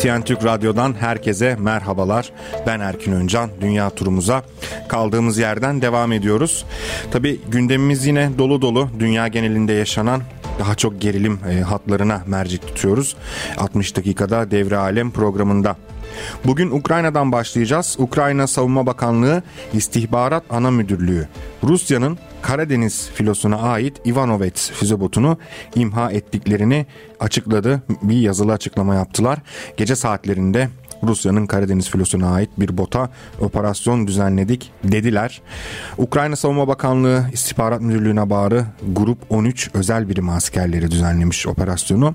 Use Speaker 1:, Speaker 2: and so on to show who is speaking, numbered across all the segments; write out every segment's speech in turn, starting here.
Speaker 1: NTN Türk Radyo'dan herkese merhabalar. Ben Erkin Öncan. Dünya turumuza kaldığımız yerden devam ediyoruz. Tabi gündemimiz yine dolu dolu. Dünya genelinde yaşanan daha çok gerilim e, hatlarına mercek tutuyoruz. 60 dakikada devre alem programında. Bugün Ukrayna'dan başlayacağız. Ukrayna Savunma Bakanlığı İstihbarat Ana Müdürlüğü Rusya'nın Karadeniz filosuna ait Ivanovets füze botunu imha ettiklerini açıkladı. Bir yazılı açıklama yaptılar. Gece saatlerinde Rusya'nın Karadeniz filosuna ait bir bota operasyon düzenledik dediler. Ukrayna Savunma Bakanlığı İstihbarat Müdürlüğü'ne bağlı Grup 13 özel birim askerleri düzenlemiş operasyonu.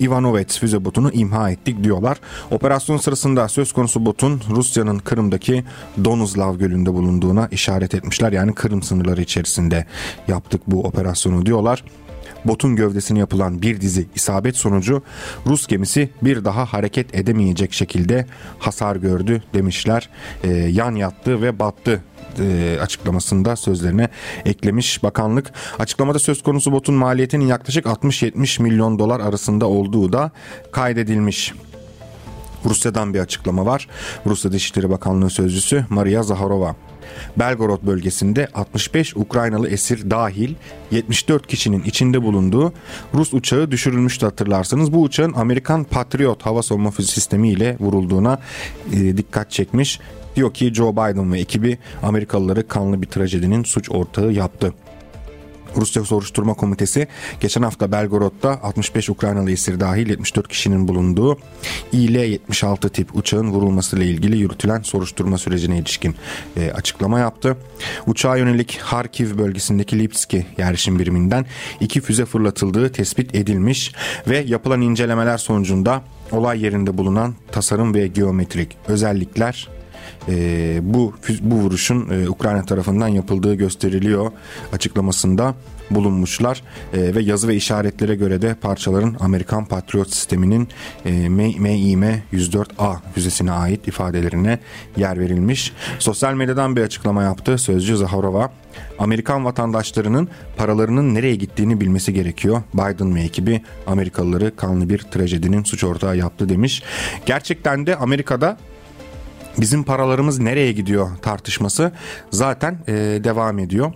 Speaker 1: Ivanovets füze botunu imha ettik diyorlar. Operasyon sırasında söz konusu botun Rusya'nın Kırım'daki Donuzlav Gölü'nde bulunduğuna işaret etmişler. Yani Kırım sınırları içerisinde yaptık bu operasyonu diyorlar botun gövdesine yapılan bir dizi isabet sonucu Rus gemisi bir daha hareket edemeyecek şekilde hasar gördü demişler. E, yan yattı ve battı e, açıklamasında sözlerine eklemiş bakanlık. Açıklamada söz konusu botun maliyetinin yaklaşık 60-70 milyon dolar arasında olduğu da kaydedilmiş. Rusya'dan bir açıklama var. Rusya Dışişleri Bakanlığı Sözcüsü Maria Zaharova Belgorod bölgesinde 65 Ukraynalı esir dahil 74 kişinin içinde bulunduğu Rus uçağı düşürülmüştü hatırlarsanız. Bu uçağın Amerikan Patriot hava savunma füze sistemi ile vurulduğuna e, dikkat çekmiş. Diyor ki Joe Biden ve ekibi Amerikalıları kanlı bir trajedinin suç ortağı yaptı. Rusya Soruşturma Komitesi geçen hafta Belgorod'da 65 Ukraynalı esir dahil 74 kişinin bulunduğu İL-76 tip uçağın vurulmasıyla ilgili yürütülen soruşturma sürecine ilişkin e, açıklama yaptı. Uçağa yönelik Harkiv bölgesindeki Lipski yerleşim biriminden iki füze fırlatıldığı tespit edilmiş ve yapılan incelemeler sonucunda olay yerinde bulunan tasarım ve geometrik özellikler e, bu bu vuruşun e, Ukrayna tarafından yapıldığı gösteriliyor açıklamasında bulunmuşlar e, ve yazı ve işaretlere göre de parçaların Amerikan Patriot sisteminin e, MİM 104A füzesine ait ifadelerine yer verilmiş. Sosyal medyadan bir açıklama yaptı sözcü Zaharova. Amerikan vatandaşlarının paralarının nereye gittiğini bilmesi gerekiyor. Biden ve ekibi Amerikalıları kanlı bir trajedinin suç ortağı yaptı demiş. Gerçekten de Amerika'da bizim paralarımız nereye gidiyor tartışması zaten e, devam ediyor.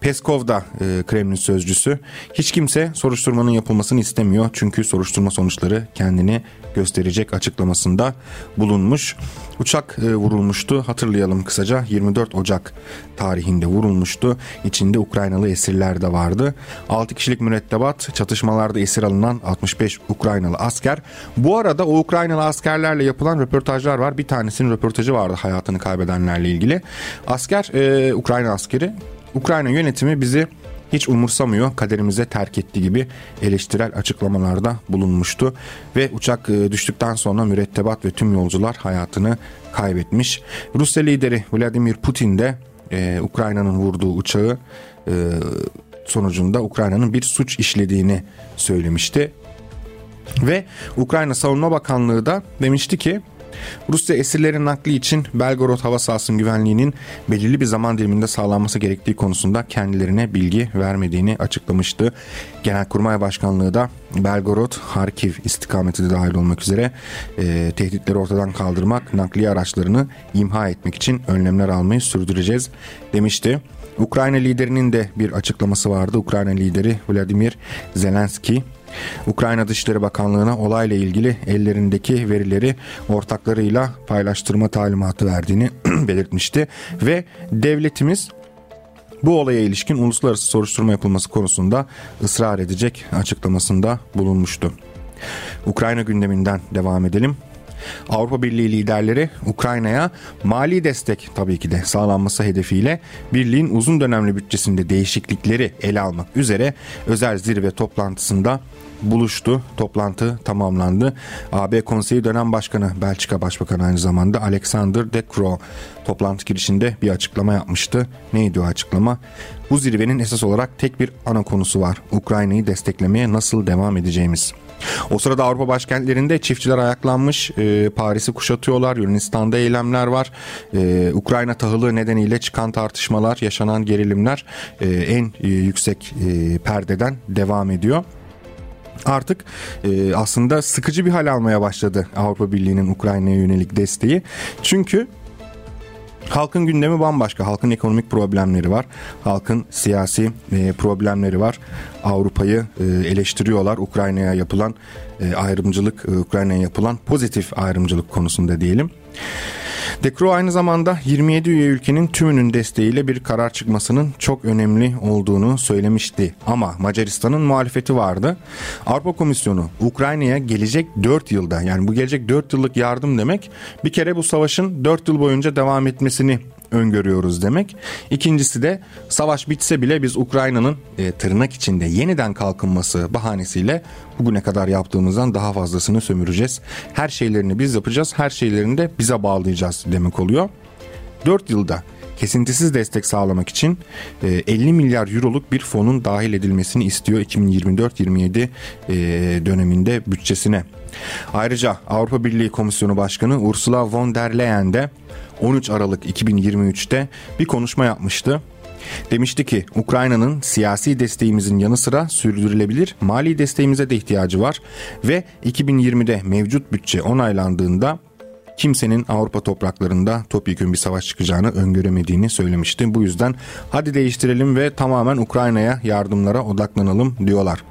Speaker 1: Peskov da e, Kremlin sözcüsü hiç kimse soruşturmanın yapılmasını istemiyor çünkü soruşturma sonuçları kendini gösterecek açıklamasında bulunmuş. Uçak e, vurulmuştu hatırlayalım kısaca 24 Ocak tarihinde vurulmuştu. İçinde Ukraynalı esirler de vardı. 6 kişilik mürettebat çatışmalarda esir alınan 65 Ukraynalı asker. Bu arada o Ukraynalı askerlerle yapılan röportajlar var. Bir tanesinin röportajı vardı hayatını kaybedenlerle ilgili. Asker e, Ukrayna askeri Ukrayna yönetimi bizi hiç umursamıyor kaderimize terk etti gibi eleştirel açıklamalarda bulunmuştu ve uçak e, düştükten sonra mürettebat ve tüm yolcular hayatını kaybetmiş. Rusya lideri Vladimir Putin de e, Ukrayna'nın vurduğu uçağı e, sonucunda Ukrayna'nın bir suç işlediğini söylemişti. Ve Ukrayna Savunma Bakanlığı da demişti ki Rusya esirlerin nakli için Belgorod hava sahasının güvenliğinin belirli bir zaman diliminde sağlanması gerektiği konusunda kendilerine bilgi vermediğini açıklamıştı. Genelkurmay Başkanlığı da Belgorod, Harkiv istikameti de dahil olmak üzere e, tehditleri ortadan kaldırmak, nakliye araçlarını imha etmek için önlemler almayı sürdüreceğiz demişti. Ukrayna liderinin de bir açıklaması vardı. Ukrayna lideri Vladimir Zelenski Ukrayna Dışişleri Bakanlığı'na olayla ilgili ellerindeki verileri ortaklarıyla paylaştırma talimatı verdiğini belirtmişti ve devletimiz bu olaya ilişkin uluslararası soruşturma yapılması konusunda ısrar edecek açıklamasında bulunmuştu. Ukrayna gündeminden devam edelim. Avrupa Birliği liderleri Ukrayna'ya mali destek tabii ki de sağlanması hedefiyle birliğin uzun dönemli bütçesinde değişiklikleri ele almak üzere özel zirve toplantısında buluştu. Toplantı tamamlandı. AB Konseyi dönem başkanı Belçika Başbakanı aynı zamanda Alexander De Croo toplantı girişinde bir açıklama yapmıştı. Neydi o açıklama? Bu zirvenin esas olarak tek bir ana konusu var. Ukrayna'yı desteklemeye nasıl devam edeceğimiz. O sırada Avrupa başkentlerinde çiftçiler ayaklanmış, e, Paris'i kuşatıyorlar, Yunanistan'da eylemler var. E, Ukrayna tahılı nedeniyle çıkan tartışmalar, yaşanan gerilimler e, en e, yüksek e, perdeden devam ediyor. Artık e, aslında sıkıcı bir hal almaya başladı Avrupa Birliği'nin Ukrayna'ya yönelik desteği. Çünkü Halkın gündemi bambaşka. Halkın ekonomik problemleri var. Halkın siyasi e, problemleri var. Avrupa'yı e, eleştiriyorlar. Ukrayna'ya yapılan e, ayrımcılık, e, Ukrayna'ya yapılan pozitif ayrımcılık konusunda diyelim. De Croo aynı zamanda 27 üye ülkenin tümünün desteğiyle bir karar çıkmasının çok önemli olduğunu söylemişti. Ama Macaristan'ın muhalefeti vardı. Avrupa Komisyonu Ukrayna'ya gelecek 4 yılda yani bu gelecek 4 yıllık yardım demek bir kere bu savaşın 4 yıl boyunca devam etmesini öngörüyoruz demek. İkincisi de savaş bitse bile biz Ukrayna'nın e, tırnak içinde yeniden kalkınması bahanesiyle bugüne kadar yaptığımızdan daha fazlasını sömüreceğiz. Her şeylerini biz yapacağız, her şeylerini de bize bağlayacağız demek oluyor. 4 yılda kesintisiz destek sağlamak için 50 e, milyar euroluk bir fonun dahil edilmesini istiyor 2024-27 e, döneminde bütçesine. Ayrıca Avrupa Birliği Komisyonu Başkanı Ursula von der Leyen de 13 Aralık 2023'te bir konuşma yapmıştı. Demişti ki Ukrayna'nın siyasi desteğimizin yanı sıra sürdürülebilir mali desteğimize de ihtiyacı var ve 2020'de mevcut bütçe onaylandığında kimsenin Avrupa topraklarında topyekun bir savaş çıkacağını öngöremediğini söylemişti. Bu yüzden hadi değiştirelim ve tamamen Ukrayna'ya yardımlara odaklanalım diyorlar.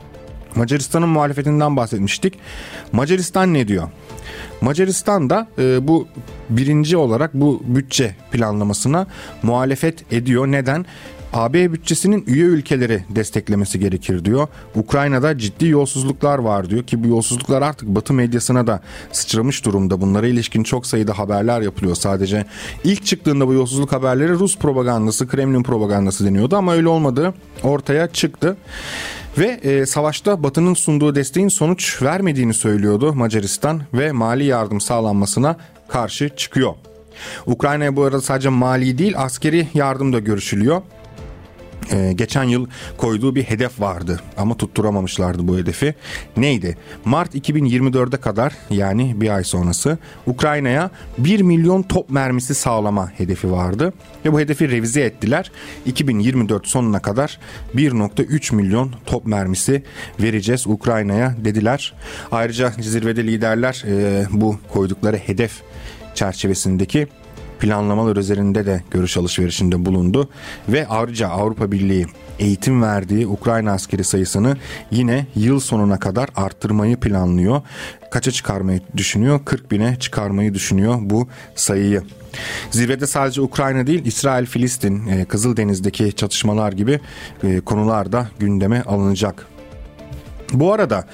Speaker 1: Macaristan'ın muhalefetinden bahsetmiştik. Macaristan ne diyor? Macaristan da e, bu birinci olarak bu bütçe planlamasına muhalefet ediyor. Neden? AB bütçesinin üye ülkeleri desteklemesi gerekir diyor. Ukrayna'da ciddi yolsuzluklar var diyor ki bu yolsuzluklar artık Batı medyasına da sıçramış durumda. Bunlara ilişkin çok sayıda haberler yapılıyor sadece. İlk çıktığında bu yolsuzluk haberleri Rus propagandası, Kremlin propagandası deniyordu ama öyle olmadığı ortaya çıktı. Ve e, savaşta Batı'nın sunduğu desteğin sonuç vermediğini söylüyordu Macaristan ve mali yardım sağlanmasına karşı çıkıyor. Ukrayna'ya bu arada sadece mali değil askeri yardım da görüşülüyor e, geçen yıl koyduğu bir hedef vardı ama tutturamamışlardı bu hedefi. Neydi? Mart 2024'e kadar yani bir ay sonrası Ukrayna'ya 1 milyon top mermisi sağlama hedefi vardı ve bu hedefi revize ettiler. 2024 sonuna kadar 1.3 milyon top mermisi vereceğiz Ukrayna'ya dediler. Ayrıca zirvede liderler e, bu koydukları hedef çerçevesindeki planlamalar üzerinde de görüş alışverişinde bulundu ve ayrıca Avrupa Birliği eğitim verdiği Ukrayna askeri sayısını yine yıl sonuna kadar arttırmayı planlıyor. Kaça çıkarmayı düşünüyor? 40 bine çıkarmayı düşünüyor bu sayıyı. Zirvede sadece Ukrayna değil İsrail, Filistin, e, Kızıldeniz'deki çatışmalar gibi e, konular da gündeme alınacak. Bu arada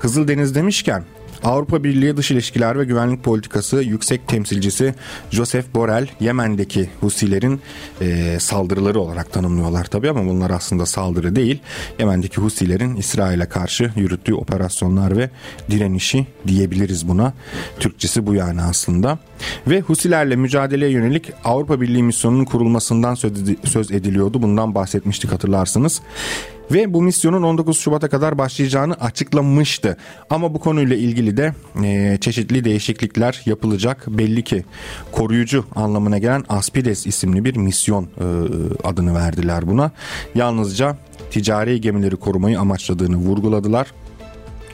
Speaker 1: Kızıldeniz demişken Avrupa Birliği Dış İlişkiler ve Güvenlik Politikası Yüksek Temsilcisi Joseph Borrell Yemen'deki Husilerin e, saldırıları olarak tanımlıyorlar tabi ama bunlar aslında saldırı değil. Yemen'deki Husilerin İsrail'e karşı yürüttüğü operasyonlar ve direnişi diyebiliriz buna. Türkçesi bu yani aslında. Ve Husilerle mücadeleye yönelik Avrupa Birliği misyonunun kurulmasından söz ediliyordu. Bundan bahsetmiştik hatırlarsınız ve bu misyonun 19 Şubat'a kadar başlayacağını açıklamıştı. Ama bu konuyla ilgili de e, çeşitli değişiklikler yapılacak. Belli ki koruyucu anlamına gelen Aspides isimli bir misyon e, adını verdiler buna. Yalnızca ticari gemileri korumayı amaçladığını vurguladılar.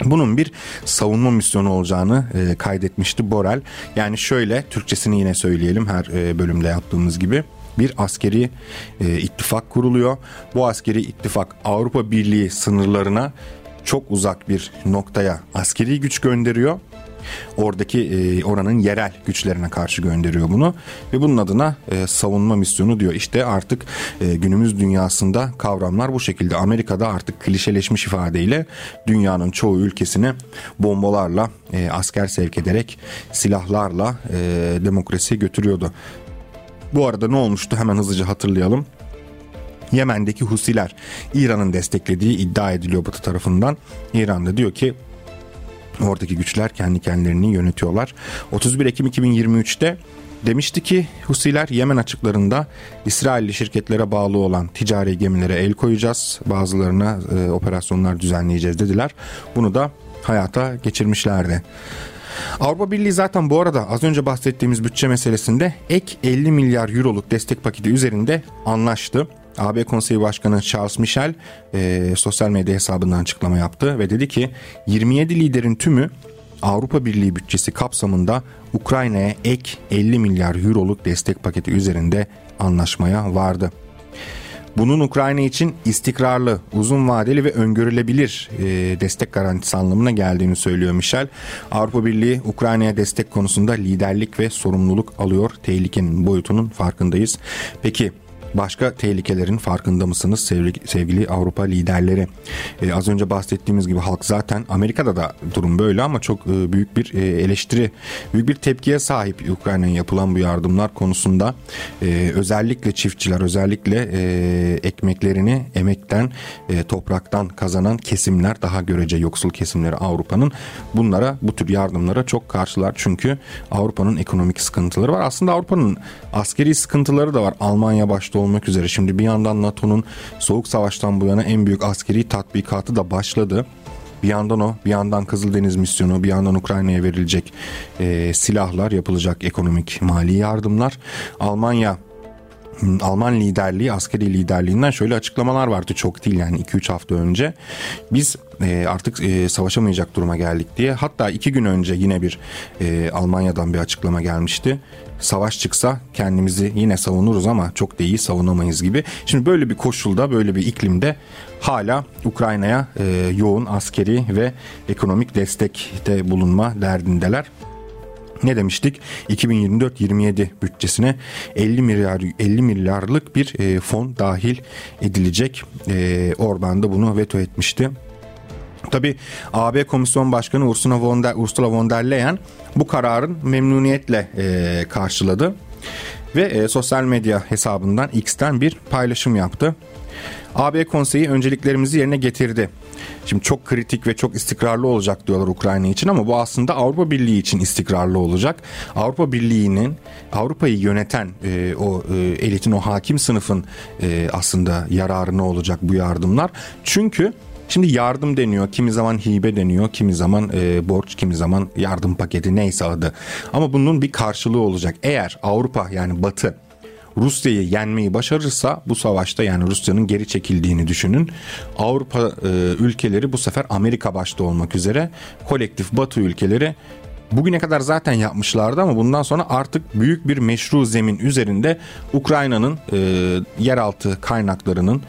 Speaker 1: Bunun bir savunma misyonu olacağını e, kaydetmişti Borel. Yani şöyle Türkçesini yine söyleyelim her e, bölümde yaptığımız gibi bir askeri e, ittifak kuruluyor. Bu askeri ittifak Avrupa Birliği sınırlarına çok uzak bir noktaya askeri güç gönderiyor. Oradaki e, oranın yerel güçlerine karşı gönderiyor bunu ve bunun adına e, savunma misyonu diyor. İşte artık e, günümüz dünyasında kavramlar bu şekilde. Amerika'da artık klişeleşmiş ifadeyle dünyanın çoğu ülkesini bombalarla, e, asker sevk ederek, silahlarla e, demokrasiye götürüyordu. Bu arada ne olmuştu hemen hızlıca hatırlayalım. Yemen'deki Husiler İran'ın desteklediği iddia ediliyor Batı tarafından. İran da diyor ki oradaki güçler kendi kendilerini yönetiyorlar. 31 Ekim 2023'te demişti ki Husiler Yemen açıklarında İsrailli şirketlere bağlı olan ticari gemilere el koyacağız. Bazılarına e, operasyonlar düzenleyeceğiz dediler. Bunu da hayata geçirmişlerdi. Avrupa Birliği zaten bu arada az önce bahsettiğimiz bütçe meselesinde ek 50 milyar euroluk destek paketi üzerinde anlaştı. AB Konseyi Başkanı Charles Michel e, sosyal medya hesabından açıklama yaptı ve dedi ki 27 liderin tümü Avrupa Birliği bütçesi kapsamında Ukrayna'ya ek 50 milyar euroluk destek paketi üzerinde anlaşmaya vardı. Bunun Ukrayna için istikrarlı, uzun vadeli ve öngörülebilir e, destek garantisi anlamına geldiğini söylüyor Michel. Avrupa Birliği Ukrayna'ya destek konusunda liderlik ve sorumluluk alıyor. Tehlikenin boyutunun farkındayız. Peki başka tehlikelerin farkında mısınız sevgili, sevgili Avrupa liderleri? Ee, az önce bahsettiğimiz gibi halk zaten Amerika'da da durum böyle ama çok e, büyük bir e, eleştiri, büyük bir tepkiye sahip Ukrayna'ya yapılan bu yardımlar konusunda. E, özellikle çiftçiler, özellikle e, ekmeklerini emekten, e, topraktan kazanan kesimler, daha görece yoksul kesimleri Avrupa'nın bunlara, bu tür yardımlara çok karşılar. Çünkü Avrupa'nın ekonomik sıkıntıları var. Aslında Avrupa'nın askeri sıkıntıları da var. Almanya başta olmak üzere. Şimdi bir yandan NATO'nun soğuk savaştan bu yana en büyük askeri tatbikatı da başladı. Bir yandan o, bir yandan Kızıldeniz misyonu, bir yandan Ukrayna'ya verilecek e, silahlar, yapılacak ekonomik mali yardımlar. Almanya Alman liderliği, askeri liderliğinden şöyle açıklamalar vardı çok değil yani 2-3 hafta önce. Biz e, artık e, savaşamayacak duruma geldik diye. Hatta iki gün önce yine bir e, Almanya'dan bir açıklama gelmişti. Savaş çıksa kendimizi yine savunuruz ama çok da iyi savunamayız gibi. Şimdi böyle bir koşulda, böyle bir iklimde hala Ukrayna'ya e, yoğun askeri ve ekonomik destekte bulunma derdindeler ne demiştik? 2024-27 bütçesine 50 milyar 50 milyarlık bir e, fon dahil edilecek. E, Orban da bunu veto etmişti. Tabi AB Komisyon Başkanı Ursula von der, Ursula von der Leyen bu kararın memnuniyetle e, karşıladı ve e, sosyal medya hesabından X'ten bir paylaşım yaptı. AB konseyi önceliklerimizi yerine getirdi. Şimdi çok kritik ve çok istikrarlı olacak diyorlar Ukrayna için ama bu aslında Avrupa Birliği için istikrarlı olacak. Avrupa Birliği'nin Avrupa'yı yöneten e, o e, elitin o hakim sınıfın e, aslında yararına olacak bu yardımlar. Çünkü Şimdi yardım deniyor, kimi zaman hibe deniyor, kimi zaman e, borç, kimi zaman yardım paketi neyse adı. Ama bunun bir karşılığı olacak. Eğer Avrupa yani Batı Rusya'yı yenmeyi başarırsa bu savaşta yani Rusya'nın geri çekildiğini düşünün. Avrupa e, ülkeleri bu sefer Amerika başta olmak üzere kolektif Batı ülkeleri Bugüne kadar zaten yapmışlardı ama bundan sonra artık büyük bir meşru zemin üzerinde Ukrayna'nın e, yeraltı kaynaklarının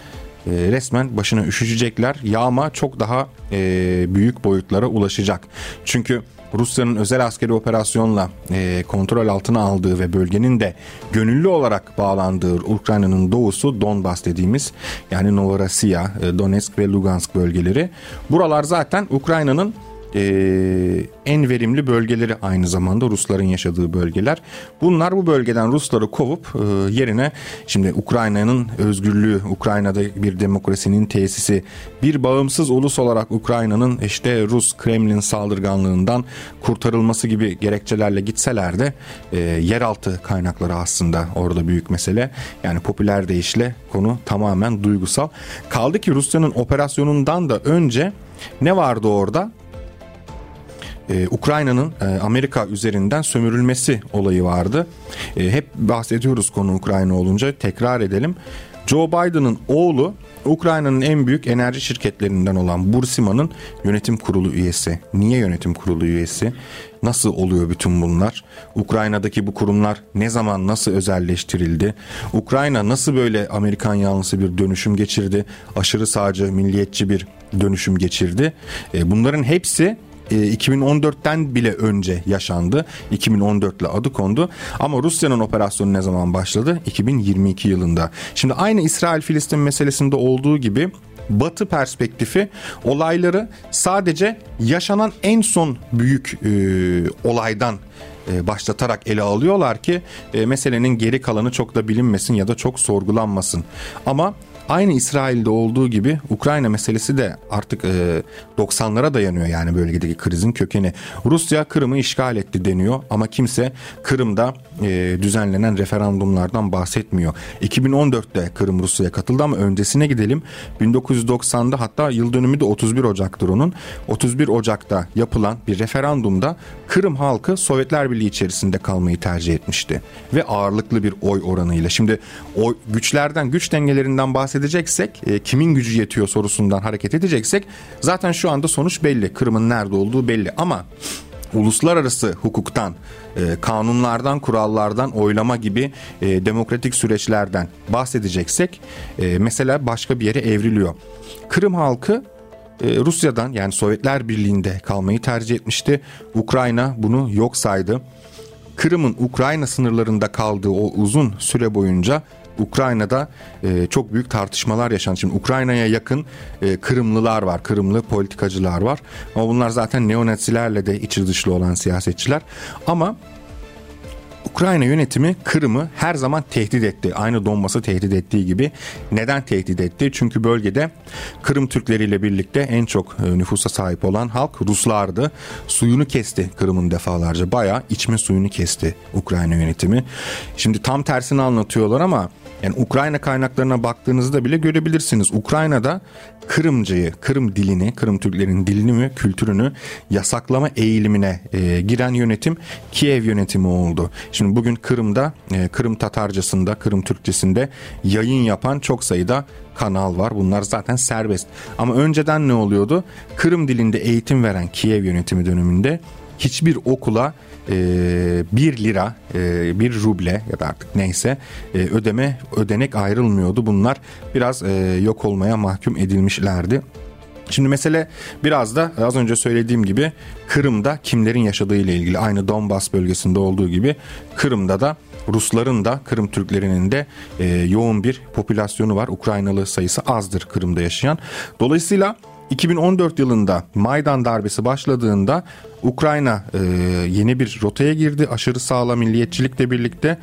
Speaker 1: e, resmen başına üşüşecekler. Yağma çok daha e, büyük boyutlara ulaşacak. Çünkü Rusya'nın özel askeri operasyonla e, kontrol altına aldığı ve bölgenin de gönüllü olarak bağlandığı Ukrayna'nın doğusu Donbas dediğimiz yani Novorossiya, e, Donetsk ve Lugansk bölgeleri. Buralar zaten Ukrayna'nın e, en verimli bölgeleri aynı zamanda Rusların yaşadığı bölgeler. Bunlar bu bölgeden Rusları kovup e, yerine şimdi Ukrayna'nın özgürlüğü, Ukrayna'da bir demokrasinin tesisi, bir bağımsız ulus olarak Ukrayna'nın işte Rus Kremlin saldırganlığından kurtarılması gibi gerekçelerle gitseler de e, yeraltı kaynakları aslında orada büyük mesele. Yani popüler deyişle konu tamamen duygusal. Kaldı ki Rusya'nın operasyonundan da önce ne vardı orada? E, Ukrayna'nın e, Amerika üzerinden sömürülmesi olayı vardı. E, hep bahsediyoruz konu Ukrayna olunca tekrar edelim. Joe Biden'ın oğlu Ukrayna'nın en büyük enerji şirketlerinden olan Bursima'nın yönetim kurulu üyesi. Niye yönetim kurulu üyesi? Nasıl oluyor bütün bunlar? Ukrayna'daki bu kurumlar ne zaman nasıl özelleştirildi? Ukrayna nasıl böyle Amerikan yanlısı bir dönüşüm geçirdi? Aşırı sağcı, milliyetçi bir dönüşüm geçirdi. Bunların hepsi 2014'ten e, bile önce yaşandı. 2014 ile adı kondu. Ama Rusya'nın operasyonu ne zaman başladı? 2022 yılında. Şimdi aynı İsrail-Filistin meselesinde olduğu gibi Batı perspektifi olayları sadece yaşanan en son büyük e, olaydan e, başlatarak ele alıyorlar ki e, meselenin geri kalanı çok da bilinmesin ya da çok sorgulanmasın. Ama Aynı İsrail'de olduğu gibi Ukrayna meselesi de artık e, 90'lara dayanıyor yani bölgedeki krizin kökeni. Rusya Kırım'ı işgal etti deniyor ama kimse Kırım'da e, düzenlenen referandumlardan bahsetmiyor. 2014'te Kırım Rusya'ya katıldı ama öncesine gidelim. 1990'da hatta yıl dönümü de 31 Ocak'tır onun. 31 Ocak'ta yapılan bir referandumda Kırım halkı Sovyetler Birliği içerisinde kalmayı tercih etmişti ve ağırlıklı bir oy oranıyla. Şimdi o güçlerden, güç dengelerinden bahsedeceksek, e, kimin gücü yetiyor sorusundan hareket edeceksek zaten şu anda sonuç belli. Kırım'ın nerede olduğu belli ama uluslararası hukuktan, e, kanunlardan, kurallardan, oylama gibi e, demokratik süreçlerden bahsedeceksek e, mesela başka bir yere evriliyor. Kırım halkı Rusya'dan yani Sovyetler Birliği'nde kalmayı tercih etmişti. Ukrayna bunu yok saydı. Kırım'ın Ukrayna sınırlarında kaldığı o uzun süre boyunca Ukrayna'da e, çok büyük tartışmalar yaşandı. Şimdi Ukrayna'ya yakın e, Kırımlılar var, Kırımlı politikacılar var. Ama bunlar zaten neonazilerle de içi dışlı olan siyasetçiler. Ama Ukrayna yönetimi Kırım'ı her zaman tehdit etti. Aynı Donbas'ı tehdit ettiği gibi. Neden tehdit etti? Çünkü bölgede Kırım Türkleriyle birlikte en çok e, nüfusa sahip olan halk Ruslardı. Suyunu kesti Kırım'ın defalarca. Bayağı içme suyunu kesti Ukrayna yönetimi. Şimdi tam tersini anlatıyorlar ama yani Ukrayna kaynaklarına baktığınızda bile görebilirsiniz. Ukrayna'da Kırımcıyı, Kırım dilini, Kırım Türklerin dilini ve kültürünü yasaklama eğilimine e, giren yönetim Kiev yönetimi oldu. Şimdi bugün Kırım'da, e, Kırım Tatarcasında, Kırım Türkçesinde yayın yapan çok sayıda kanal var. Bunlar zaten serbest. Ama önceden ne oluyordu? Kırım dilinde eğitim veren Kiev yönetimi döneminde hiçbir okula e, 1 lira, e, 1 ruble ya da artık neyse e, ödeme ödenek ayrılmıyordu. Bunlar biraz e, yok olmaya mahkum edilmişlerdi. Şimdi mesele biraz da az önce söylediğim gibi Kırım'da kimlerin yaşadığı ile ilgili aynı Donbas bölgesinde olduğu gibi Kırım'da da Rusların da Kırım Türklerinin de e, yoğun bir popülasyonu var. Ukraynalı sayısı azdır Kırım'da yaşayan. Dolayısıyla 2014 yılında Maydan darbesi başladığında Ukrayna e, yeni bir rotaya girdi. Aşırı sağla milliyetçilikle birlikte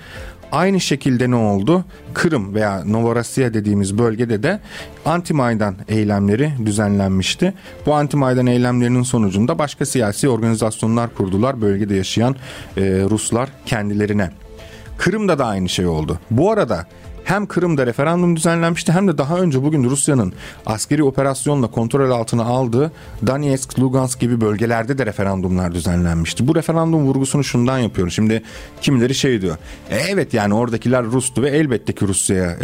Speaker 1: Aynı şekilde ne oldu? Kırım veya Novorossiya dediğimiz bölgede de anti-Maydan eylemleri düzenlenmişti. Bu anti-Maydan eylemlerinin sonucunda başka siyasi organizasyonlar kurdular bölgede yaşayan e, Ruslar kendilerine. Kırım'da da aynı şey oldu. Bu arada hem Kırım'da referandum düzenlenmişti hem de daha önce bugün Rusya'nın askeri operasyonla kontrol altına aldığı Donetsk, Lugansk gibi bölgelerde de referandumlar düzenlenmişti. Bu referandum vurgusunu şundan yapıyorum. Şimdi kimileri şey diyor. E, evet yani oradakiler Rus'tu ve elbette ki Rusya'ya e,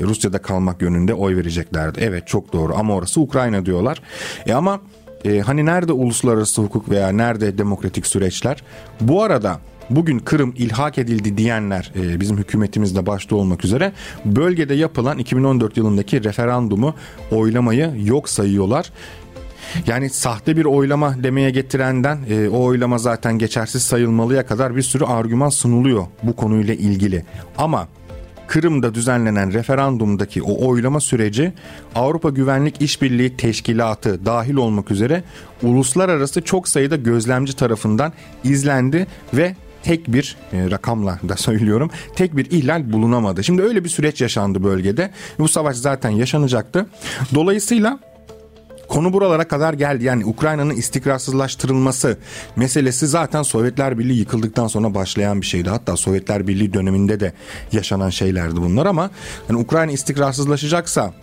Speaker 1: Rusya'da kalmak yönünde oy vereceklerdi. Evet çok doğru ama orası Ukrayna diyorlar. E ama e, hani nerede uluslararası hukuk veya nerede demokratik süreçler? Bu arada bugün Kırım ilhak edildi diyenler e, bizim hükümetimizde başta olmak üzere bölgede yapılan 2014 yılındaki referandumu oylamayı yok sayıyorlar. Yani sahte bir oylama demeye getirenden e, o oylama zaten geçersiz sayılmalıya kadar bir sürü argüman sunuluyor bu konuyla ilgili. Ama Kırım'da düzenlenen referandumdaki o oylama süreci Avrupa Güvenlik İşbirliği Teşkilatı dahil olmak üzere uluslararası çok sayıda gözlemci tarafından izlendi ve tek bir e, rakamla da söylüyorum tek bir ihlal bulunamadı. Şimdi öyle bir süreç yaşandı bölgede. Bu savaş zaten yaşanacaktı. Dolayısıyla Konu buralara kadar geldi. Yani Ukrayna'nın istikrarsızlaştırılması meselesi zaten Sovyetler Birliği yıkıldıktan sonra başlayan bir şeydi. Hatta Sovyetler Birliği döneminde de yaşanan şeylerdi bunlar ama yani Ukrayna istikrarsızlaşacaksa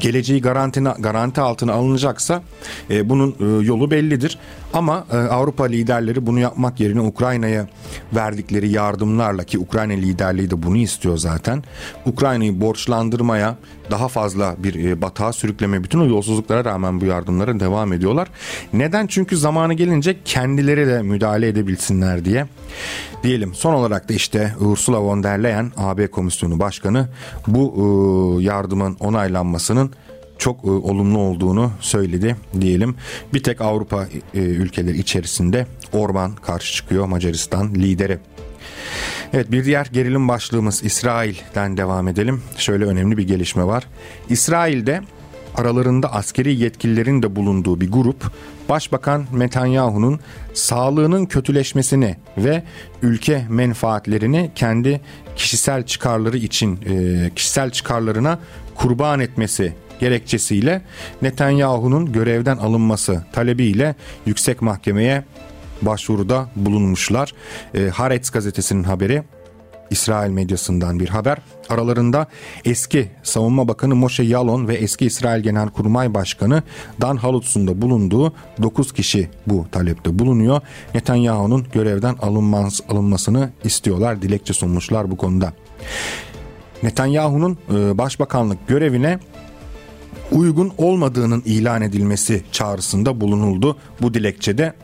Speaker 1: geleceği garanti, garanti altına alınacaksa e, bunun e, yolu bellidir. Ama e, Avrupa liderleri bunu yapmak yerine Ukrayna'ya verdikleri yardımlarla ki Ukrayna liderliği de bunu istiyor zaten. Ukrayna'yı borçlandırmaya daha fazla bir e, batağa sürükleme bütün o yolsuzluklara rağmen bu yardımlara devam ediyorlar. Neden? Çünkü zamanı gelince kendileri de müdahale edebilsinler diye. Diyelim son olarak da işte Ursula von der Leyen AB Komisyonu Başkanı bu e, yardımın onaylanmasının çok e, olumlu olduğunu söyledi diyelim. Bir tek Avrupa ülkeleri içerisinde Orban karşı çıkıyor Macaristan lideri. Evet bir diğer gerilim başlığımız İsrail'den devam edelim. Şöyle önemli bir gelişme var. İsrail'de aralarında askeri yetkililerin de bulunduğu bir grup Başbakan Netanyahu'nun sağlığının kötüleşmesini ve ülke menfaatlerini kendi kişisel çıkarları için e, kişisel çıkarlarına kurban etmesi gerekçesiyle Netanyahu'nun görevden alınması talebiyle yüksek mahkemeye başvuruda bulunmuşlar. E, Haaretz gazetesinin haberi İsrail medyasından bir haber. Aralarında eski Savunma Bakanı Moshe Yalon ve eski İsrail Genelkurmay Başkanı Dan Halutz'un da bulunduğu 9 kişi bu talepte bulunuyor. Netanyahu'nun görevden alınmaz, alınmasını istiyorlar. Dilekçe sunmuşlar bu konuda. Netanyahu'nun e, başbakanlık görevine uygun olmadığının ilan edilmesi çağrısında bulunuldu bu dilekçede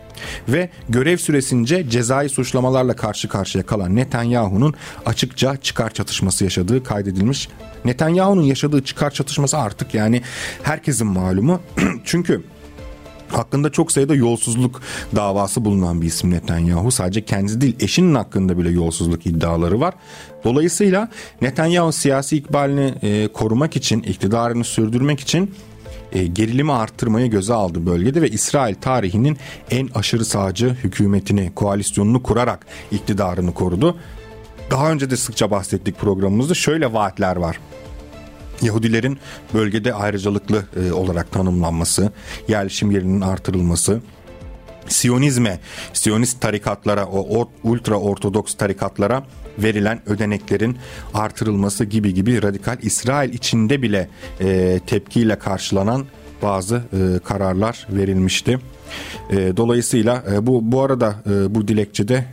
Speaker 1: ve görev süresince cezai suçlamalarla karşı karşıya kalan Netanyahu'nun açıkça çıkar çatışması yaşadığı kaydedilmiş. Netanyahu'nun yaşadığı çıkar çatışması artık yani herkesin malumu. Çünkü hakkında çok sayıda yolsuzluk davası bulunan bir isim Netanyahu. Sadece kendi değil eşinin hakkında bile yolsuzluk iddiaları var. Dolayısıyla Netanyahu siyasi ikbalini e, korumak için, iktidarını sürdürmek için e, gerilimi arttırmayı göze aldı bölgede ve İsrail tarihinin en aşırı sağcı hükümetini, koalisyonunu kurarak iktidarını korudu. Daha önce de sıkça bahsettik programımızda şöyle vaatler var. Yahudilerin bölgede ayrıcalıklı e, olarak tanımlanması, yerleşim yerinin artırılması, Siyonizme, Siyonist tarikatlara, o ultra ortodoks tarikatlara verilen ödeneklerin artırılması gibi gibi radikal İsrail içinde bile e, tepkiyle karşılanan bazı e, kararlar verilmişti. E, dolayısıyla e, bu bu arada e, bu dilekçede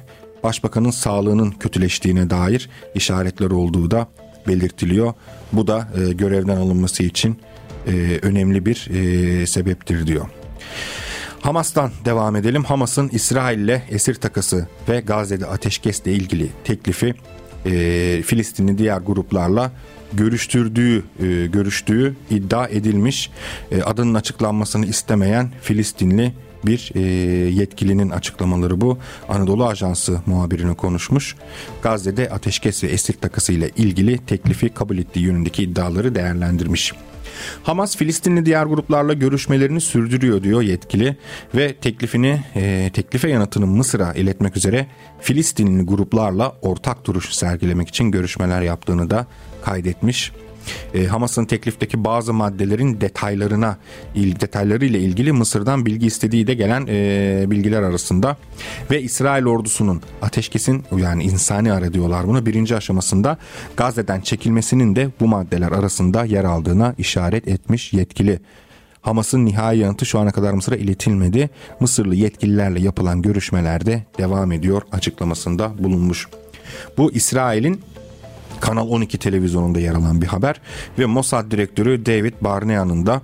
Speaker 1: başbakanın sağlığının kötüleştiğine dair işaretler olduğu da belirtiliyor. Bu da e, görevden alınması için e, önemli bir e, sebeptir diyor. Hamas'tan devam edelim. Hamas'ın İsrail ile esir takası ve Gazze'de ateşkesle ilgili teklifi e, Filistinli diğer gruplarla görüştürdüğü e, görüştüğü iddia edilmiş. E, adının açıklanmasını istemeyen Filistinli bir e, yetkilinin açıklamaları bu. Anadolu Ajansı muhabirine konuşmuş. Gazze'de ateşkes ve esir takası ile ilgili teklifi kabul ettiği yönündeki iddiaları değerlendirmiş. Hamas Filistinli diğer gruplarla görüşmelerini sürdürüyor diyor yetkili ve teklifini e, teklife yanıtını Mısır'a iletmek üzere Filistinli gruplarla ortak duruş sergilemek için görüşmeler yaptığını da kaydetmiş. E, Hamas'ın teklifteki bazı maddelerin detaylarına detayları ile ilgili Mısır'dan bilgi istediği de gelen e, bilgiler arasında ve İsrail ordusunun ateşkesin yani insani ara diyorlar bunu birinci aşamasında Gazze'den çekilmesinin de bu maddeler arasında yer aldığına işaret etmiş yetkili. Hamas'ın nihai yanıtı şu ana kadar Mısır'a iletilmedi. Mısırlı yetkililerle yapılan görüşmelerde devam ediyor açıklamasında bulunmuş. Bu İsrail'in Kanal 12 televizyonunda yer alan bir haber ve Mossad direktörü David Barnea'nın da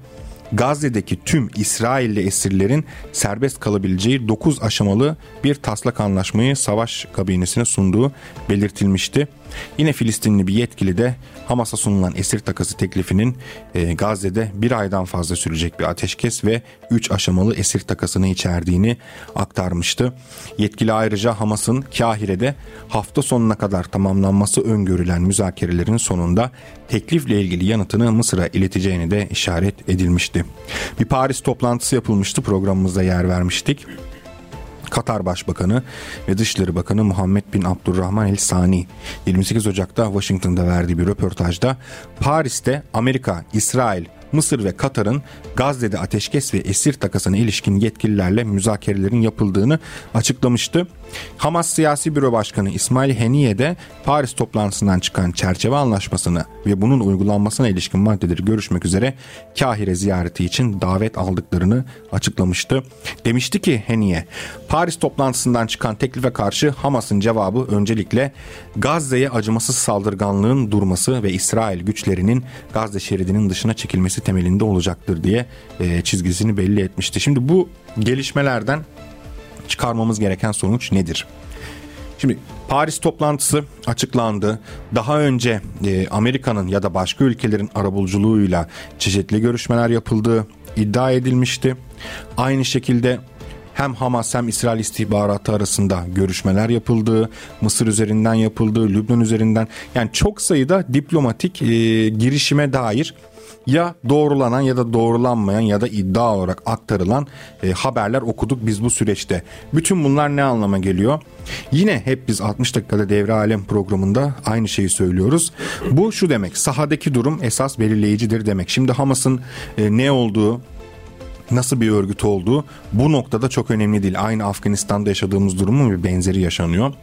Speaker 1: Gazze'deki tüm İsrailli esirlerin serbest kalabileceği 9 aşamalı bir taslak anlaşmayı savaş kabinesine sunduğu belirtilmişti. Yine Filistinli bir yetkili de Hamas'a sunulan esir takası teklifinin e, Gazze'de bir aydan fazla sürecek bir ateşkes ve 3 aşamalı esir takasını içerdiğini aktarmıştı. Yetkili ayrıca Hamas'ın Kahire'de hafta sonuna kadar tamamlanması öngörülen müzakerelerin sonunda teklifle ilgili yanıtını Mısır'a ileteceğini de işaret edilmişti. Bir Paris toplantısı yapılmıştı programımızda yer vermiştik. Katar Başbakanı ve Dışişleri Bakanı Muhammed bin Abdurrahman El Sani 28 Ocak'ta Washington'da verdiği bir röportajda Paris'te Amerika, İsrail, Mısır ve Katar'ın Gazze'de ateşkes ve esir takasına ilişkin yetkililerle müzakerelerin yapıldığını açıklamıştı. Hamas Siyasi Büro Başkanı İsmail Heniye de Paris toplantısından çıkan çerçeve anlaşmasını ve bunun uygulanmasına ilişkin maddeleri görüşmek üzere Kahire ziyareti için davet aldıklarını açıklamıştı. Demişti ki Heniye, Paris toplantısından çıkan teklife karşı Hamas'ın cevabı öncelikle Gazze'ye acımasız saldırganlığın durması ve İsrail güçlerinin Gazze şeridinin dışına çekilmesi temelinde olacaktır diye çizgisini belli etmişti. Şimdi bu gelişmelerden çıkarmamız gereken sonuç nedir? Şimdi Paris toplantısı açıklandı. Daha önce e, Amerika'nın ya da başka ülkelerin arabuluculuğuyla çeşitli görüşmeler yapıldığı iddia edilmişti. Aynı şekilde hem Hamas hem İsrail istihbaratı arasında görüşmeler yapıldığı, Mısır üzerinden yapıldığı, Lübnan üzerinden yani çok sayıda diplomatik e, girişime dair ya doğrulanan ya da doğrulanmayan ya da iddia olarak aktarılan e, haberler okuduk biz bu süreçte. Bütün bunlar ne anlama geliyor? Yine hep biz 60 dakikada devre alem programında aynı şeyi söylüyoruz. Bu şu demek sahadaki durum esas belirleyicidir demek. Şimdi Hamas'ın e, ne olduğu nasıl bir örgüt olduğu bu noktada çok önemli değil. Aynı Afganistan'da yaşadığımız durumun bir benzeri yaşanıyor.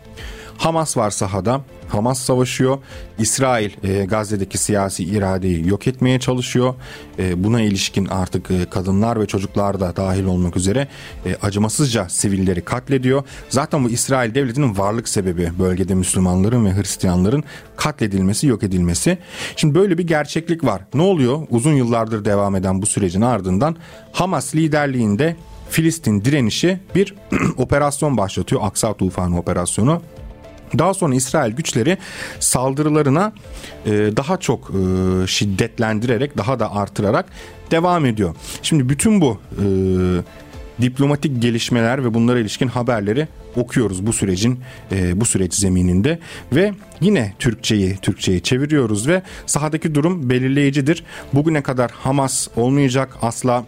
Speaker 1: Hamas var sahada. Hamas savaşıyor. İsrail e, Gazze'deki siyasi iradeyi yok etmeye çalışıyor. E, buna ilişkin artık e, kadınlar ve çocuklar da dahil olmak üzere e, acımasızca sivilleri katlediyor. Zaten bu İsrail devletinin varlık sebebi bölgede Müslümanların ve Hristiyanların katledilmesi, yok edilmesi. Şimdi böyle bir gerçeklik var. Ne oluyor? Uzun yıllardır devam eden bu sürecin ardından Hamas liderliğinde Filistin direnişi bir operasyon başlatıyor. Aksa Tufanı operasyonu. Daha sonra İsrail güçleri saldırılarına e, daha çok e, şiddetlendirerek, daha da artırarak devam ediyor. Şimdi bütün bu e, diplomatik gelişmeler ve bunlara ilişkin haberleri okuyoruz bu sürecin bu süreç zemininde ve yine Türkçeyi Türkçeyi çeviriyoruz ve sahadaki durum belirleyicidir. Bugüne kadar Hamas olmayacak asla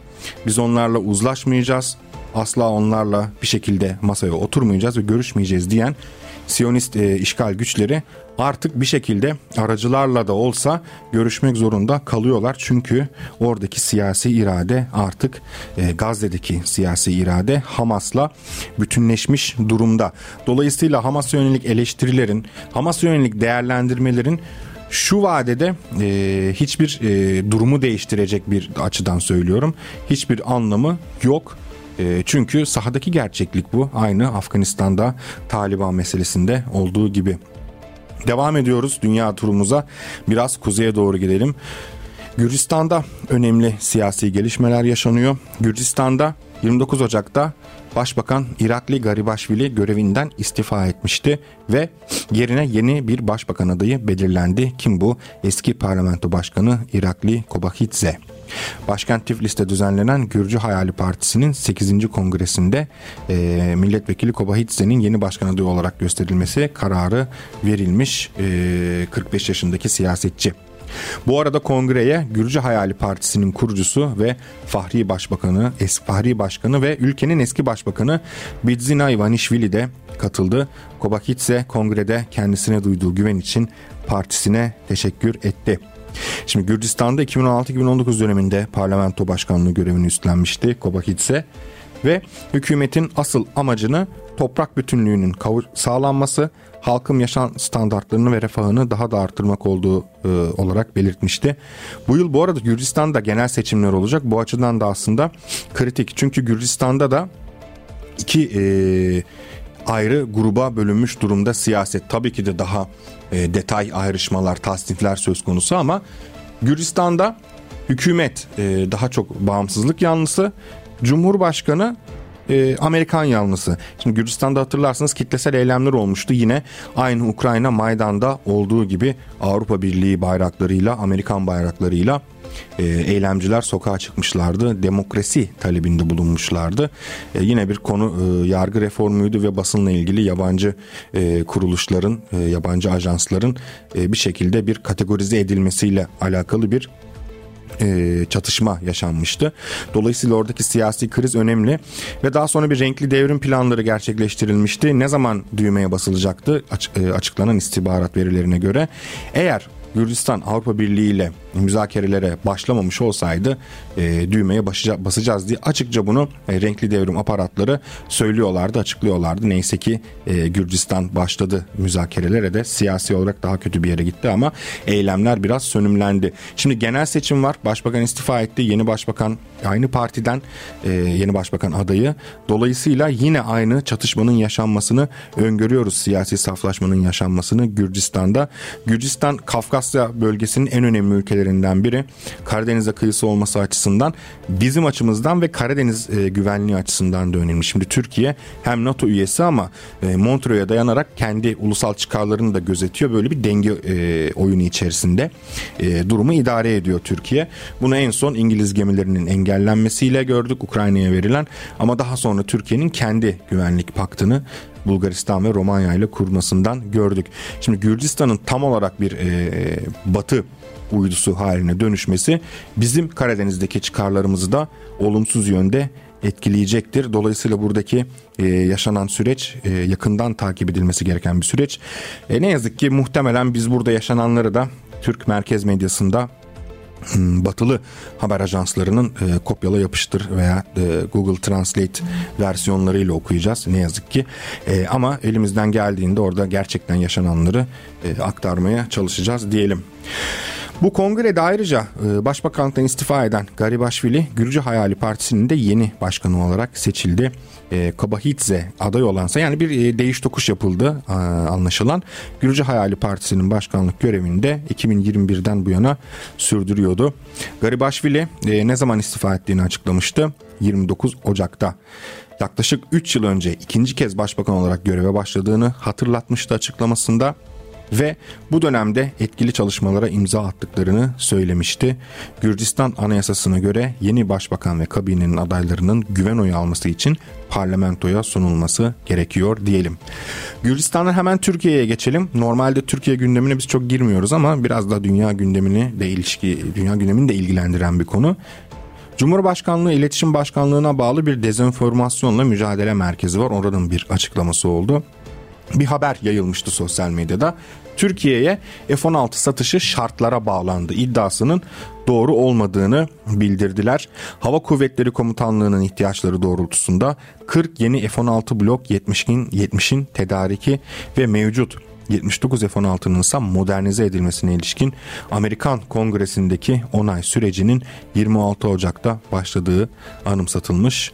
Speaker 1: biz onlarla uzlaşmayacağız. Asla onlarla bir şekilde masaya oturmayacağız ve görüşmeyeceğiz diyen Siyonist e, işgal güçleri artık bir şekilde aracılarla da olsa görüşmek zorunda kalıyorlar. Çünkü oradaki siyasi irade artık e, Gazze'deki siyasi irade Hamas'la bütünleşmiş durumda. Dolayısıyla Hamas'a yönelik eleştirilerin, Hamas'a yönelik değerlendirmelerin şu vadede e, hiçbir e, durumu değiştirecek bir açıdan söylüyorum. Hiçbir anlamı yok. E, çünkü sahadaki gerçeklik bu. Aynı Afganistan'da Taliban meselesinde olduğu gibi. Devam ediyoruz dünya turumuza. Biraz kuzeye doğru gidelim. Gürcistan'da önemli siyasi gelişmeler yaşanıyor. Gürcistan'da 29 Ocak'ta Başbakan Irakli Garibaşvili görevinden istifa etmişti ve yerine yeni bir başbakan adayı belirlendi. Kim bu? Eski parlamento başkanı Irakli Kobakidze. Başkent Tiflis'te düzenlenen Gürcü Hayali Partisi'nin 8. kongresinde e, milletvekili Kobahidze'nin yeni başkan adayı olarak gösterilmesi kararı verilmiş e, 45 yaşındaki siyasetçi. Bu arada kongreye Gürcü Hayali Partisi'nin kurucusu ve Fahri Başbakanı, eski Fahri Başkanı ve ülkenin eski başbakanı Bidzina Ivanishvili de katıldı. Kobakidze kongrede kendisine duyduğu güven için partisine teşekkür etti. Şimdi Gürcistan'da 2016-2019 döneminde parlamento başkanlığı görevini üstlenmişti Kobakidze ve hükümetin asıl amacını toprak bütünlüğünün sağlanması, halkın yaşam standartlarını ve refahını daha da arttırmak olduğu e, olarak belirtmişti. Bu yıl bu arada Gürcistan'da genel seçimler olacak. Bu açıdan da aslında kritik. Çünkü Gürcistan'da da iki e, ayrı gruba bölünmüş durumda siyaset. Tabii ki de daha e, detay ayrışmalar, tasnifler söz konusu ama Gürcistan'da hükümet e, daha çok bağımsızlık yanlısı, Cumhurbaşkanı e, Amerikan yanlısı. Şimdi Gürcistan'da hatırlarsınız kitlesel eylemler olmuştu. Yine aynı Ukrayna Maydan'da olduğu gibi Avrupa Birliği bayraklarıyla, Amerikan bayraklarıyla e, eylemciler sokağa çıkmışlardı. Demokrasi talebinde bulunmuşlardı. E, yine bir konu e, yargı reformuydu ve basınla ilgili yabancı e, kuruluşların, e, yabancı ajansların e, bir şekilde bir kategorize edilmesiyle alakalı bir e, çatışma yaşanmıştı. Dolayısıyla oradaki siyasi kriz önemli ve daha sonra bir renkli devrim planları gerçekleştirilmişti. Ne zaman düğmeye basılacaktı e, açıklanan istihbarat verilerine göre? Eğer Gürcistan Avrupa Birliği ile müzakerelere başlamamış olsaydı e, düğmeye basacağız, basacağız diye açıkça bunu e, renkli devrim aparatları söylüyorlardı, açıklıyorlardı. Neyse ki e, Gürcistan başladı müzakerelere de siyasi olarak daha kötü bir yere gitti ama eylemler biraz sönümlendi. Şimdi genel seçim var. Başbakan istifa etti. Yeni başbakan aynı partiden e, yeni başbakan adayı. Dolayısıyla yine aynı çatışmanın yaşanmasını öngörüyoruz. Siyasi saflaşmanın yaşanmasını Gürcistan'da. Gürcistan Kafkasya bölgesinin en önemli ülkelerinden biri. Karadeniz'e kıyısı olması açısından bizim açımızdan ve Karadeniz e, güvenliği açısından da önemli. Şimdi Türkiye hem NATO üyesi ama e, Montreux'e dayanarak kendi ulusal çıkarlarını da gözetiyor. Böyle bir denge e, oyunu içerisinde e, durumu idare ediyor Türkiye. Bunu en son İngiliz gemilerinin engellenmesiyle gördük Ukrayna'ya verilen ama daha sonra Türkiye'nin kendi güvenlik paktını Bulgaristan ve Romanya ile kurmasından gördük. Şimdi Gürcistan'ın tam olarak bir e, batı uydusu haline dönüşmesi bizim Karadeniz'deki çıkarlarımızı da olumsuz yönde etkileyecektir. Dolayısıyla buradaki e, yaşanan süreç e, yakından takip edilmesi gereken bir süreç. E, ne yazık ki muhtemelen biz burada yaşananları da Türk merkez medyasında batılı haber ajanslarının e, kopyala yapıştır veya e, Google Translate versiyonlarıyla okuyacağız ne yazık ki. E, ama elimizden geldiğinde orada gerçekten yaşananları e, aktarmaya çalışacağız diyelim. Bu kongrede ayrıca e, başbakanlıktan istifa eden Garibaşvili Gürcü Hayali Partisi'nin de yeni başkanı olarak seçildi. E, Kabahitze aday olansa yani bir e, değiş tokuş yapıldı e, anlaşılan. Gürcü Hayali Partisi'nin başkanlık görevini de 2021'den bu yana sürdürüyordu. Garibaşvili ne zaman istifa ettiğini açıklamıştı. 29 Ocak'ta. Yaklaşık 3 yıl önce ikinci kez başbakan olarak göreve başladığını hatırlatmıştı açıklamasında ve bu dönemde etkili çalışmalara imza attıklarını söylemişti. Gürcistan Anayasası'na göre yeni başbakan ve kabinenin adaylarının güven oyu alması için parlamentoya sunulması gerekiyor diyelim. Gürcistan'dan hemen Türkiye'ye geçelim. Normalde Türkiye gündemine biz çok girmiyoruz ama biraz da dünya gündemini de ilişki dünya gündemini de ilgilendiren bir konu. Cumhurbaşkanlığı İletişim Başkanlığı'na bağlı bir dezenformasyonla mücadele merkezi var. Oradan bir açıklaması oldu bir haber yayılmıştı sosyal medyada. Türkiye'ye F-16 satışı şartlara bağlandı iddiasının doğru olmadığını bildirdiler. Hava Kuvvetleri Komutanlığı'nın ihtiyaçları doğrultusunda 40 yeni F-16 Blok 70'in 70'in tedariki ve mevcut 79 F-16'nın ise modernize edilmesine ilişkin Amerikan Kongresi'ndeki onay sürecinin 26 Ocak'ta başladığı anımsatılmış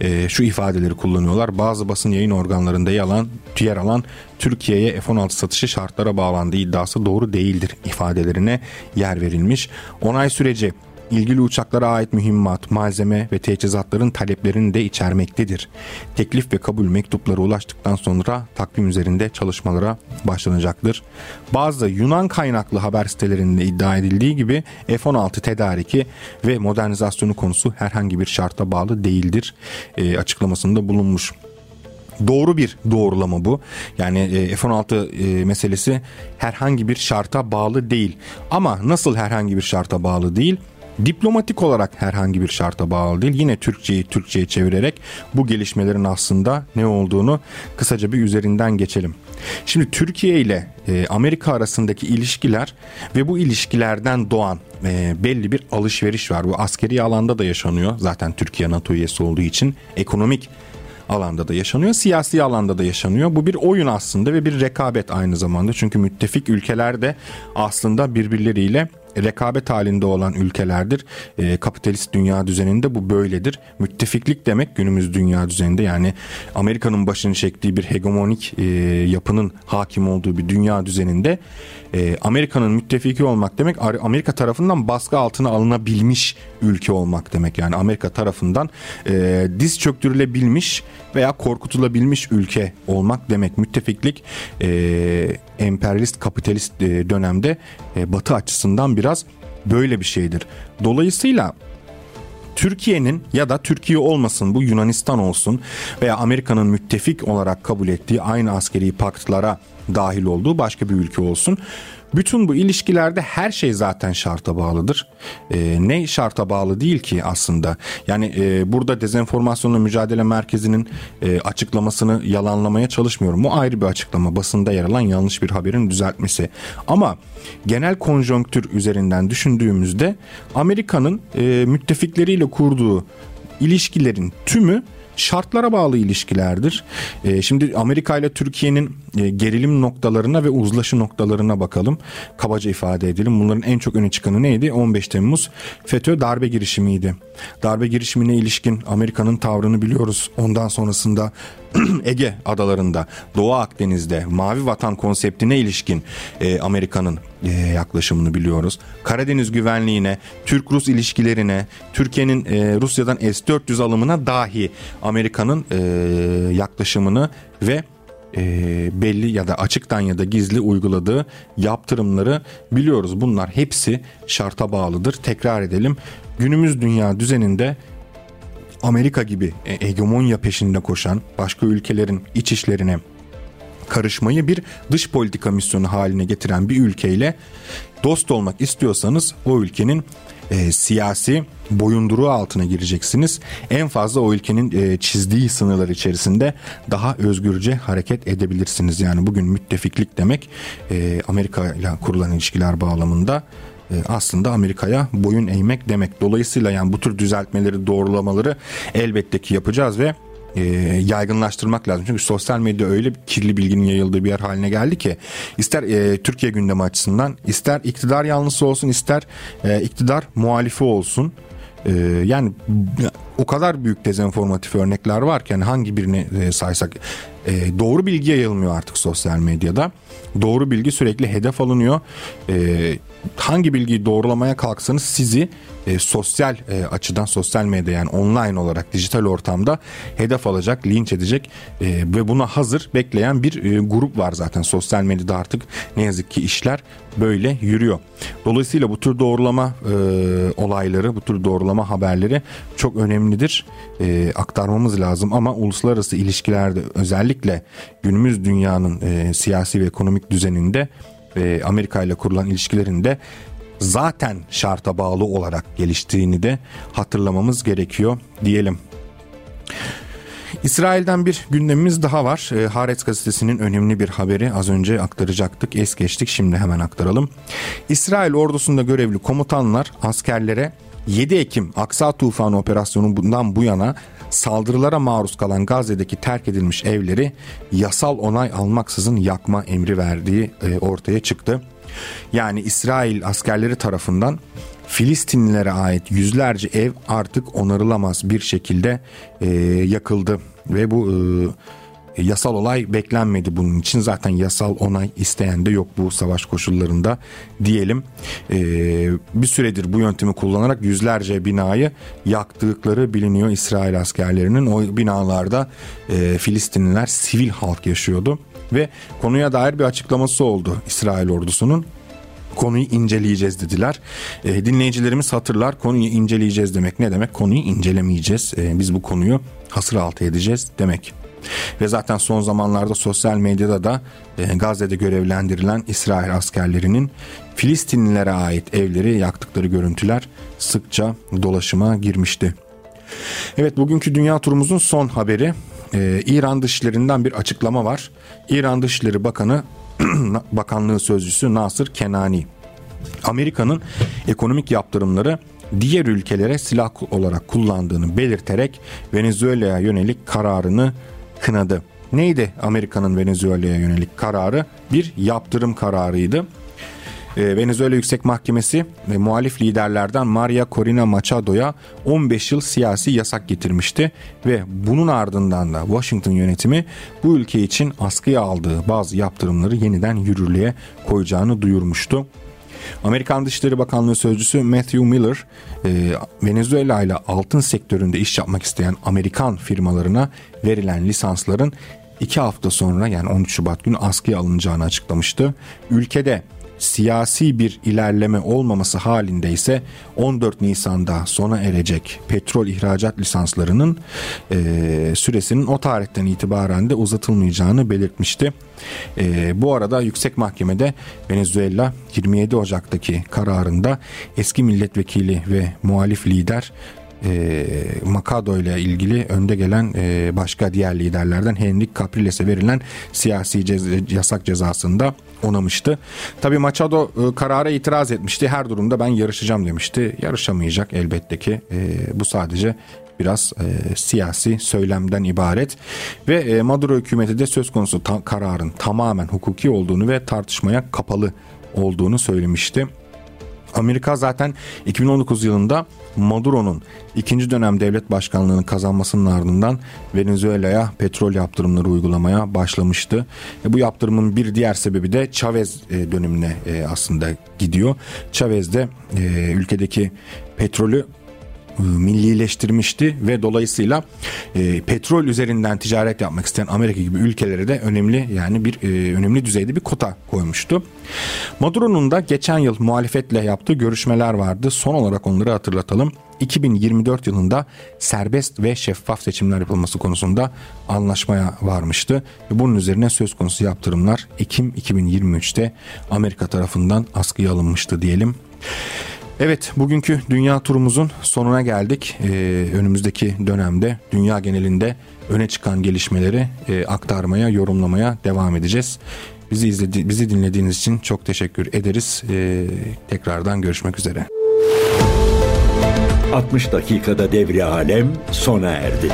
Speaker 1: e, şu ifadeleri kullanıyorlar. Bazı basın yayın organlarında yer alan, yer alan Türkiye'ye F-16 satışı şartlara bağlandığı iddiası doğru değildir ifadelerine yer verilmiş. Onay süreci ilgili uçaklara ait mühimmat, malzeme ve teçhizatların taleplerini de içermektedir. Teklif ve kabul mektupları ulaştıktan sonra takvim üzerinde çalışmalara başlanacaktır. Bazı Yunan kaynaklı haber sitelerinde iddia edildiği gibi F-16 tedariki ve modernizasyonu konusu herhangi bir şarta bağlı değildir e, açıklamasında bulunmuş doğru bir doğrulama bu. Yani e, F-16 e, meselesi herhangi bir şarta bağlı değil. Ama nasıl herhangi bir şarta bağlı değil? Diplomatik olarak herhangi bir şarta bağlı değil. Yine Türkçeyi Türkçe'ye çevirerek bu gelişmelerin aslında ne olduğunu kısaca bir üzerinden geçelim. Şimdi Türkiye ile e, Amerika arasındaki ilişkiler ve bu ilişkilerden doğan e, belli bir alışveriş var. Bu askeri alanda da yaşanıyor. Zaten Türkiye NATO üyesi olduğu için ekonomik alanda da yaşanıyor, siyasi alanda da yaşanıyor. Bu bir oyun aslında ve bir rekabet aynı zamanda. Çünkü müttefik ülkeler de aslında birbirleriyle rekabet halinde olan ülkelerdir. E, kapitalist dünya düzeninde bu böyledir. Müttefiklik demek günümüz dünya düzeninde yani Amerika'nın başını çektiği bir hegemonik e, yapının hakim olduğu bir dünya düzeninde e, Amerika'nın müttefiki olmak demek Amerika tarafından baskı altına alınabilmiş ülke olmak demek. Yani Amerika tarafından e, diz çöktürülebilmiş veya korkutulabilmiş ülke olmak demek. Müttefiklik e, emperyalist kapitalist e, dönemde e, batı açısından biraz böyle bir şeydir. Dolayısıyla Türkiye'nin ya da Türkiye olmasın bu Yunanistan olsun veya Amerika'nın müttefik olarak kabul ettiği aynı askeri paktlara dahil olduğu başka bir ülke olsun. Bütün bu ilişkilerde her şey zaten şarta bağlıdır. E, ne şarta bağlı değil ki aslında? Yani e, burada dezenformasyonla mücadele merkezinin e, açıklamasını yalanlamaya çalışmıyorum. Bu ayrı bir açıklama. Basında yer alan yanlış bir haberin düzeltmesi. Ama genel konjonktür üzerinden düşündüğümüzde Amerika'nın e, müttefikleriyle kurduğu ilişkilerin tümü şartlara bağlı ilişkilerdir. E, şimdi Amerika ile Türkiye'nin e, gerilim noktalarına ve uzlaşı noktalarına bakalım. Kabaca ifade edelim. Bunların en çok öne çıkanı neydi? 15 Temmuz FETÖ darbe girişimiydi. Darbe girişimine ilişkin Amerika'nın tavrını biliyoruz. Ondan sonrasında Ege adalarında, Doğu Akdeniz'de Mavi Vatan konseptine ilişkin e, Amerika'nın e, yaklaşımını biliyoruz. Karadeniz güvenliğine, Türk-Rus ilişkilerine, Türkiye'nin e, Rusya'dan S-400 alımına dahi Amerika'nın e, yaklaşımını ve e, belli ya da açıktan ya da gizli uyguladığı yaptırımları biliyoruz. Bunlar hepsi şarta bağlıdır. Tekrar edelim. Günümüz dünya düzeninde Amerika gibi e, hegemonya peşinde koşan başka ülkelerin iç işlerine karışmayı bir dış politika misyonu haline getiren bir ülkeyle dost olmak istiyorsanız o ülkenin e, siyasi boyunduruğu altına gireceksiniz. En fazla o ülkenin e, çizdiği sınırlar içerisinde daha özgürce hareket edebilirsiniz. Yani bugün müttefiklik demek e, Amerika ile kurulan ilişkiler bağlamında e, aslında Amerika'ya boyun eğmek demek. Dolayısıyla yani bu tür düzeltmeleri, doğrulamaları elbette ki yapacağız ve e, yaygınlaştırmak lazım. Çünkü sosyal medya öyle kirli bilginin yayıldığı bir yer haline geldi ki ister e, Türkiye gündemi açısından ister iktidar yanlısı olsun ister e, iktidar muhalifi olsun e, yani o kadar büyük dezenformatif örnekler varken hangi birini e, saysak e, doğru bilgi yayılmıyor artık sosyal medyada. Doğru bilgi sürekli hedef alınıyor. E, hangi bilgiyi doğrulamaya kalksanız sizi e, sosyal e, açıdan sosyal medya yani online olarak dijital ortamda hedef alacak, linç edecek e, ve buna hazır bekleyen bir e, grup var zaten sosyal medyada artık ne yazık ki işler böyle yürüyor. Dolayısıyla bu tür doğrulama e, olayları, bu tür doğrulama haberleri çok önemlidir. E, aktarmamız lazım ama uluslararası ilişkilerde özellikle günümüz dünyanın e, siyasi ve ekonomik düzeninde e, Amerika ile kurulan ilişkilerinde zaten şarta bağlı olarak geliştiğini de hatırlamamız gerekiyor diyelim. İsrail'den bir gündemimiz daha var. E, Haaretz gazetesinin önemli bir haberi az önce aktaracaktık. Es geçtik şimdi hemen aktaralım. İsrail ordusunda görevli komutanlar askerlere 7 Ekim Aksa Tufanı operasyonundan bu yana saldırılara maruz kalan Gazze'deki terk edilmiş evleri yasal onay almaksızın yakma emri verdiği e, ortaya çıktı. Yani İsrail askerleri tarafından Filistinlilere ait yüzlerce ev artık onarılamaz bir şekilde e, yakıldı ve bu e, e, yasal olay beklenmedi bunun için. Zaten yasal onay isteyen de yok bu savaş koşullarında diyelim. E, bir süredir bu yöntemi kullanarak yüzlerce binayı yaktıkları biliniyor İsrail askerlerinin. O binalarda e, Filistinliler sivil halk yaşıyordu ve konuya dair bir açıklaması oldu İsrail ordusunun konuyu inceleyeceğiz dediler. E, dinleyicilerimiz hatırlar konuyu inceleyeceğiz demek ne demek? Konuyu incelemeyeceğiz. E, biz bu konuyu hasır altı edeceğiz demek. Ve zaten son zamanlarda sosyal medyada da e, Gazze'de görevlendirilen İsrail askerlerinin Filistinlilere ait evleri yaktıkları görüntüler sıkça dolaşıma girmişti. Evet bugünkü dünya turumuzun son haberi ee, İran Dışişleri'nden bir açıklama var. İran Dışişleri Bakanı Bakanlığı Sözcüsü Nasır Kenani Amerika'nın ekonomik yaptırımları diğer ülkelere silah olarak kullandığını belirterek Venezuela'ya yönelik kararını kınadı. Neydi Amerika'nın Venezuela'ya yönelik kararı? Bir yaptırım kararıydı. Ee, Venezuela Yüksek Mahkemesi ve muhalif liderlerden Maria Corina Machado'ya 15 yıl siyasi yasak getirmişti ve bunun ardından da Washington yönetimi bu ülke için askıya aldığı bazı yaptırımları yeniden yürürlüğe koyacağını duyurmuştu. Amerikan Dışişleri Bakanlığı Sözcüsü Matthew Miller, e, Venezuela ile altın sektöründe iş yapmak isteyen Amerikan firmalarına verilen lisansların iki hafta sonra yani 13 Şubat günü askıya alınacağını açıklamıştı. Ülkede siyasi bir ilerleme olmaması halinde ise 14 Nisan'da sona erecek petrol ihracat lisanslarının e, süresinin o tarihten itibaren de uzatılmayacağını belirtmişti. E, bu arada Yüksek Mahkemede Venezuela 27 Ocak'taki kararında eski milletvekili ve muhalif lider e, Makado ile ilgili önde gelen e, başka diğer liderlerden Henrik Capriles'e verilen siyasi cez- yasak cezasında onamıştı. Tabi Machado e, karara itiraz etmişti. Her durumda ben yarışacağım demişti. Yarışamayacak elbette ki. E, bu sadece biraz e, siyasi söylemden ibaret ve e, Maduro hükümeti de söz konusu ta- kararın tamamen hukuki olduğunu ve tartışmaya kapalı olduğunu söylemişti. Amerika zaten 2019 yılında Maduro'nun ikinci dönem devlet başkanlığını kazanmasının ardından Venezuela'ya petrol yaptırımları uygulamaya başlamıştı. E, bu yaptırımın bir diğer sebebi de Chavez e, dönemine e, aslında gidiyor. Chavez de e, ülkedeki petrolü millileştirmişti ve dolayısıyla e, petrol üzerinden ticaret yapmak isteyen Amerika gibi ülkelere de önemli yani bir e, önemli düzeyde bir kota koymuştu. Maduro'nun da geçen yıl muhalefetle yaptığı görüşmeler vardı. Son olarak onları hatırlatalım. 2024 yılında serbest ve şeffaf seçimler yapılması konusunda anlaşmaya varmıştı. Bunun üzerine söz konusu yaptırımlar Ekim 2023'te Amerika tarafından askıya alınmıştı diyelim. Evet bugünkü dünya turumuzun sonuna geldik. Ee, önümüzdeki dönemde dünya genelinde öne çıkan gelişmeleri e, aktarmaya, yorumlamaya devam edeceğiz. Bizi izledi bizi dinlediğiniz için çok teşekkür ederiz. Ee, tekrardan görüşmek üzere.
Speaker 2: 60 dakikada devri alem sona erdi.